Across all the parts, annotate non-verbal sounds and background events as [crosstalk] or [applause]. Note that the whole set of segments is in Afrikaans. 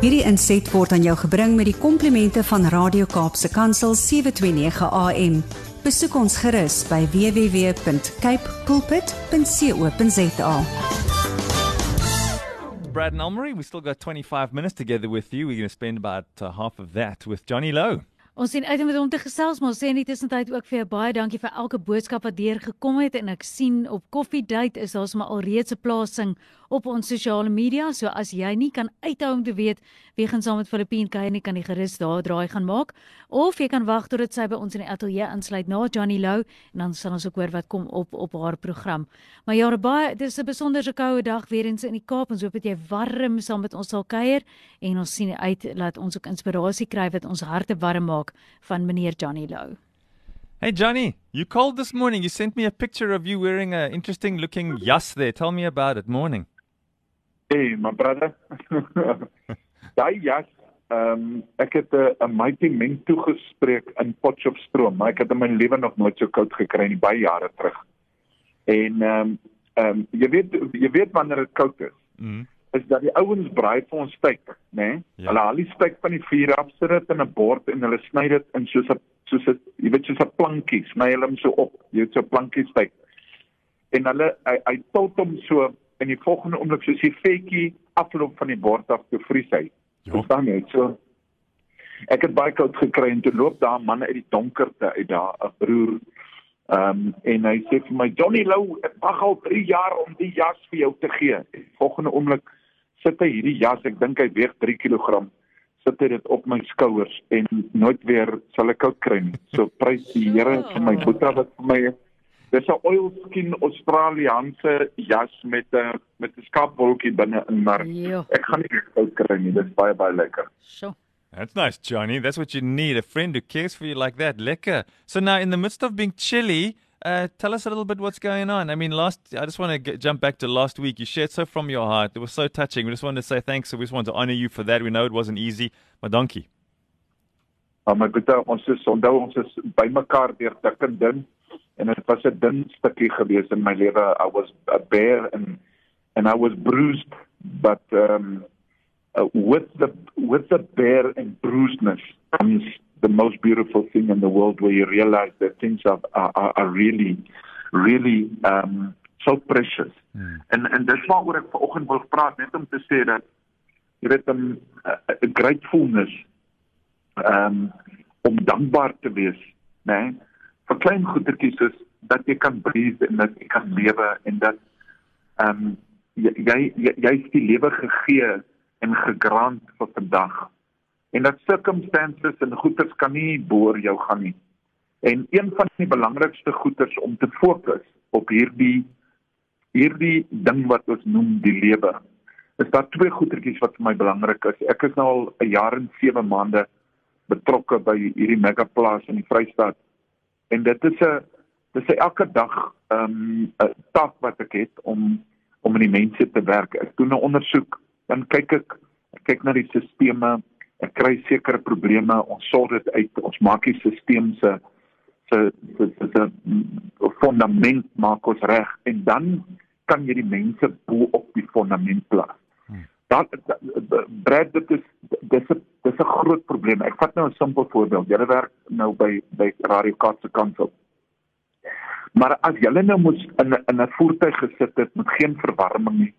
Hierdie inset word aan jou gebring met die komplimente van Radio Kaapse Kansel 729 AM. Besoek ons gerus by www.cape pulpit.co.za. Brad and Elmery, we still got 25 minutes together with you. We're going to spend about uh, half of that with Johnny Lowe. Ons sien uit om met hom te gesels, maar ons sê in die tussentyd ook vir jou baie dankie vir elke boodskap wat deur gekom het en ek sien op Coffee Date is daar sommer alreeds 'n plasing op ons sosiale media. So as jy nie kan uithou om te weet wie gaan saam met Filippine kuier nie, kan jy gerus daar draai gaan maak of jy kan wag tot dit sy by ons in die ateljee insluit na Johnny Lou en dan sal ons ook hoor wat kom op op haar program. Maar ja, baie dis 'n besonderse koue dag weer eens in die Kaap. Ons hoop dat jy warm saam met ons sal kuier en ons sien uit laat ons ook inspirasie kry wat ons harte warm maak van meneer Johnny Lou. Hey Johnny, you called this morning. You sent me a picture of you wearing an interesting looking yas there. Tell me about it. Morning. Hey, my brother. [laughs] Daai jas, ehm um, ek het 'n mighty meng toegespreek in Potchefstroom, maar ek het in my lewe nog nooit so koud gekry nie baie jare terug. En ehm um, ehm um, jy weet jy weet wanneer dit koud is. Mm. Is dat die ouens braai vir ons steak, né? Nee? Ja. Hulle haal die steak van die vuur af, sit dit in 'n bord en hulle sny dit in soos 'n soos 'n jy weet soos 'n plankie, sny hulle hom so op. Jy weet so 'n plankie steak. En hulle hy, hy tot hom so in die volgende oomblik soos die vetjie afloop van die bord af te vries hy. Ja. Verstaan jy? So ek het baie koud gekry en toe loop daar 'n man uit die donkerte uit daar 'n broer. Ehm um, en hy sê vir my Johnny Lou, ek wag al 3 jaar om die jas vir jou te gee. Volgende oomblik sit hy hierdie jas, ek dink hy weeg 3 kg sit hy dit op my skouers en nooit weer sal ek koud kry nie. So prys die Here vir my boetie wat vir my Dis 'n oilskin Australiese jas met 'n met 'n skaapwolkie binne in maar jo. ek gaan nie koud kry nie. Dis baie baie lekker. So. That's nice, Johnny. That's what you need, a friend who cares for you like that. Lekker. So now in the midst of being chilly, uh, tell us a little bit what's going on. I mean, last I just want to get, jump back to last week. You shared so from your heart. It was so touching. We just wanted to say thanks. So we just wanted to honor you for that. We know it wasn't easy. Maar dankie. Maar my goeie, ons is onthou ons is bymekaar deur dik en dun en dit was 'n dun stukkie gewees in my lewe. I was a bear and and I was bruised but um uh, with the with the bear and bruisedness comes the most beautiful thing in the world where you realize that things are are, are really really um so precious. Hmm. En en dis waaroor ek vanoggend wil praat net om te sê dat jy weet 'n um, gratefulness um om dankbaar te wees, né? Nee? vir klein goedertjies soos dat jy kan breathe en dat jy kan lewe en dat um, jy jy jy's die lewe gegee en gegrant vir vandag. En dat circumstances en goeders kan nie boor jou gaan nie. En een van die belangrikste goeders om te fokus op hierdie hierdie ding wat ons noem die lewe. Is daar twee goedertjies wat vir my belangrik is. Ek is nou al 'n jaar en 7 maande betrokke by hierdie megaplaas in die Vrystaat en dit is 'n dis 'n elke dag 'n um, taak wat ek het om om met die mense te werk. Ek doen 'n ondersoek, dan kyk ek ek kyk na die stelsels, ek kry sekere probleme, ons sorg dit uit, ons maak die stelsels se se se se fundament maak ons reg en dan kan jy die mense bo op die fundament plaas. Hmm. Dan Brad dit is dis 'n dis 'n groot probleem. Ek vat nou 'n simpel voorbeeld. Julle werk nou by by Radio Kaapse Kansel. Maar as julle nou moet in in 'n voertuig gesit het met geen verwarming nie,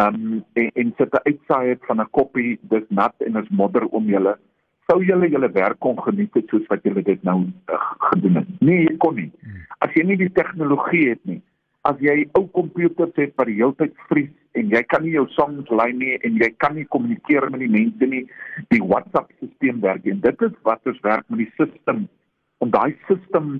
ehm um, en, en sit 'n uitsaai het van 'n koppie, dis nat en is modder om julle, sou julle julle werk kon geniet het soos wat julle dit nou uh, gedoen het. Nee, jy kon nie. Hmm. As jy nie die tegnologie het nie, as jy ou komputers het wat die hele tyd vries en jy kan nie jou songs lei nie en jy kan nie kommunikeer met die mense nie die WhatsApp stelsel werk en dit is wat ons werk met die stelsel om daai stelsel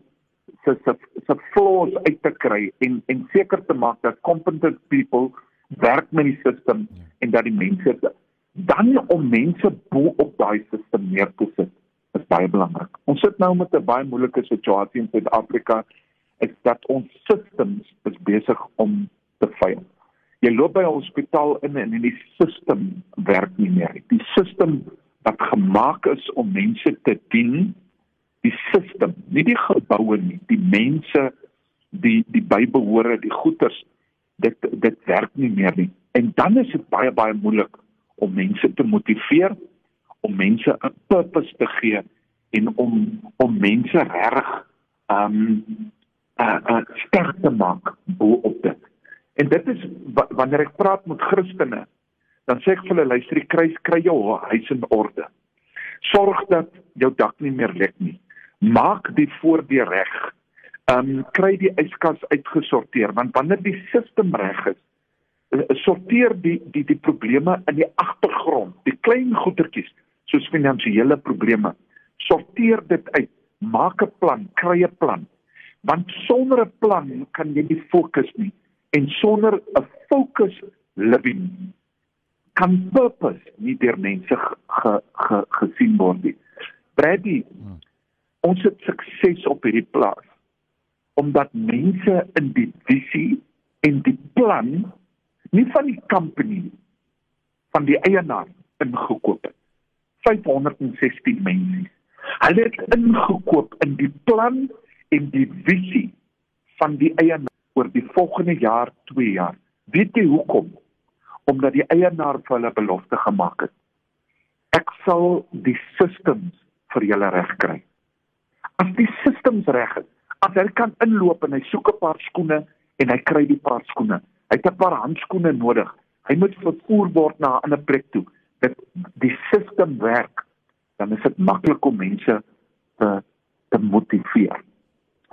se se se flaws uit te kry en en seker te maak dat competent people werk met die stelsel en dat die mense dan om mense bo op daai stelsel neer te sit is baie belangrik. Ons sit nou met 'n baie moeilike situasie in Suid-Afrika is dat ons systems is besig om te faal. Jy loop by 'n hospitaal in en in die stelsel werk nie meer. Die stelsel wat gemaak is om mense te dien, die stelsel, nie die geboue nie, die mense, die die bybehore, die goederes, dit dit werk nie meer nie. En dan is dit baie baie moeilik om mense te motiveer, om mense 'n purpose te gee en om om mense reg um uh, uh sterk te maak bo op dit. En dit is wanneer ek praat met Christene, dan sê ek vir hulle luister, kry kry jou huis in orde. Sorg dat jou dak nie meer lek nie. Maak die voordeur reg. Um kry die yskas uitgesorteer want wanneer die stelsel reg is, eh, sorteer die die die probleme in die agtergrond, die klein goetertjies soos finansiële probleme sorteer dit uit, maak 'n plan, kry 'n plan. Want sonder 'n plan kan jy nie fokus nie en sonder 'n focus living kan purpose nie deur mense ge, ge, ge, gesien word nie. Brady, hmm. ons het sukses op hierdie plaas omdat mense in die visie en die plan nie van die company van die eienaar ingekoop het. 516 mense. Hulle het ingekoop in die plan en die visie van die eienaar oor die volgende jaar, 2 jaar. Weet jy hoekom? Omdat die eienaar vir hulle belofte gemaak het. Ek sal die systems vir julle regkry. As die systems reg is, as hy kan inloop en hy soek 'n paar skoene en hy kry die paar skoene. Hy het 'n paar handskoene nodig. Hy moet vervoer word na 'n ander plek toe. Dit die system werk dan is dit maklik om mense te te motiveer.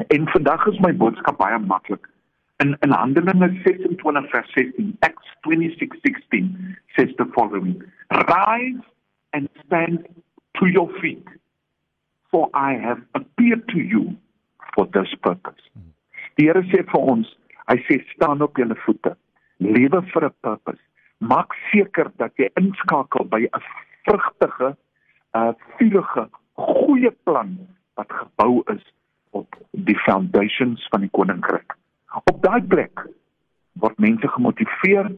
En vandag is my boodskap baie maklik. In in Handelinge 26 vers 16, Acts 26:16 says the following: Rise and stand to your feet, for I have appeared to you for this purpose. Die Here sê vir ons, hy sê staan op julle voete. Lewe vir 'n purpose. Maak seker dat jy inskakel by 'n vrugtige 'n vurige goeie plan wat gebou is op die foundations van die koninkryk. Op daai plek word mense gemotiveer,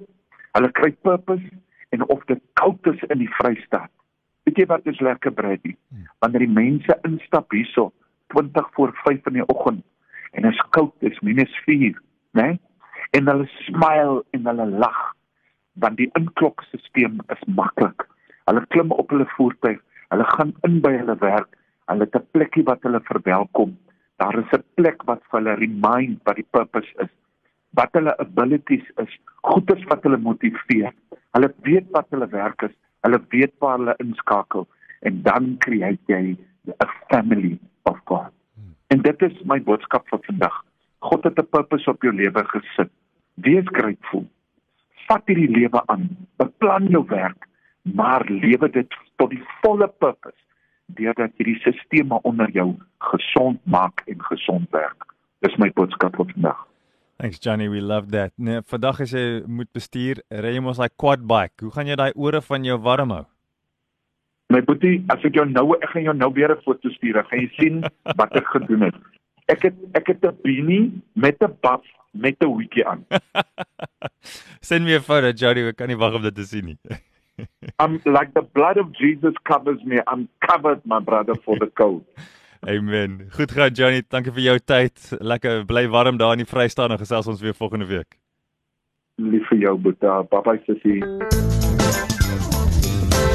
hulle kry purpose en of dit koud is in die Vrystaat. Weet jy wat is lekker Brady? Wanneer die mense instap hierso 20 voor 5 in die oggend en is koud, dit is -4, né? Nee? En hulle smile en hulle lag want die inklokstelsel is maklik. Hulle klim op hulle voertuig Hulle gaan in by hulle werk. Hulle het 'n plekkie wat hulle verwelkom. Daar is 'n plek wat vir hulle remind wat die purpose is. Wat hulle abilities is, goeders wat hulle motiveer. Hulle weet wat hulle werk is. Hulle weet waar hulle inskakel en dan create jy 'n family God. En dit is my boodskap vir vandag. God het 'n purpose op jou lewe gesit. Wees grateful. Vat hierdie lewe aan. Beplan jou werk maar lewe dit tot die volle purpose deurdat hierdie stelsels onder jou gesond maak en gesond werk. Dis my boodskap vir vandag. Thanks Johnny, we love that. Nee, vandag as jy moet bestuur, ry jy mos daai quad bike. Hoe gaan jy daai ore van jou warm hou? My boetie, as ek jou nou ek gaan jou nou weer 'n foto stuur, gaan jy sien wat ek gedoen het. Ek het ek het 'n beanie met 'n buff met 'n hoedjie aan. [laughs] Send me 'n foto, Johnny, ek kan nie wag om dit te sien nie. [laughs] I'm like the blood of Jesus covers me. I'm covered, my brother, for the cold. [laughs] Amen. Goed gaan Johnny, dankie vir jou tyd. Lekker bly warm daar in die Vrystaat en gesels ons weer volgende week. Lief vir jou, Boeta. Bye bye sussie.